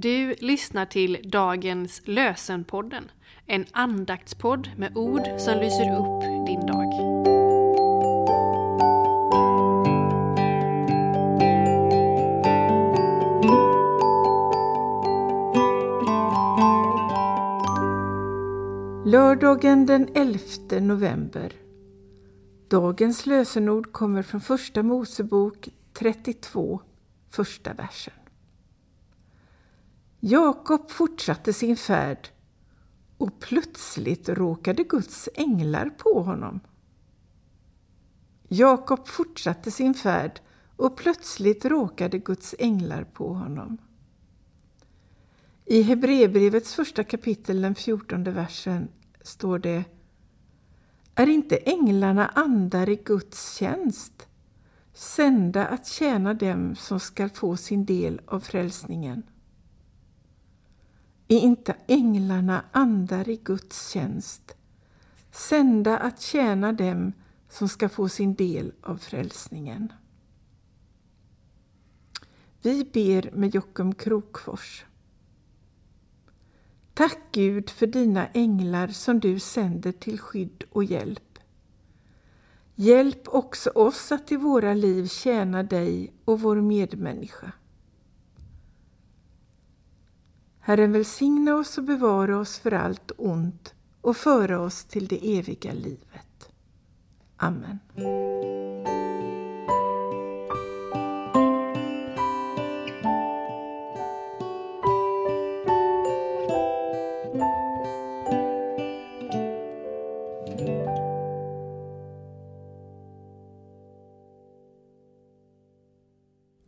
Du lyssnar till dagens Lösenpodden, en andaktspodd med ord som lyser upp din dag. Lördagen den 11 november. Dagens lösenord kommer från Första Mosebok 32, första versen. Jakob fortsatte sin färd och plötsligt råkade Guds änglar på honom. Jakob fortsatte sin färd och plötsligt råkade Guds änglar på honom. I Hebreerbrevets första kapitel, den fjortonde versen, står det Är inte änglarna andar i Guds tjänst, sända att tjäna dem som skall få sin del av frälsningen? Är inte änglarna andar i Guds tjänst, sända att tjäna dem som ska få sin del av frälsningen? Vi ber med Jockum Krokfors. Tack Gud för dina änglar som du sänder till skydd och hjälp. Hjälp också oss att i våra liv tjäna dig och vår medmänniska. Herren välsigna oss och bevara oss för allt ont och föra oss till det eviga livet. Amen.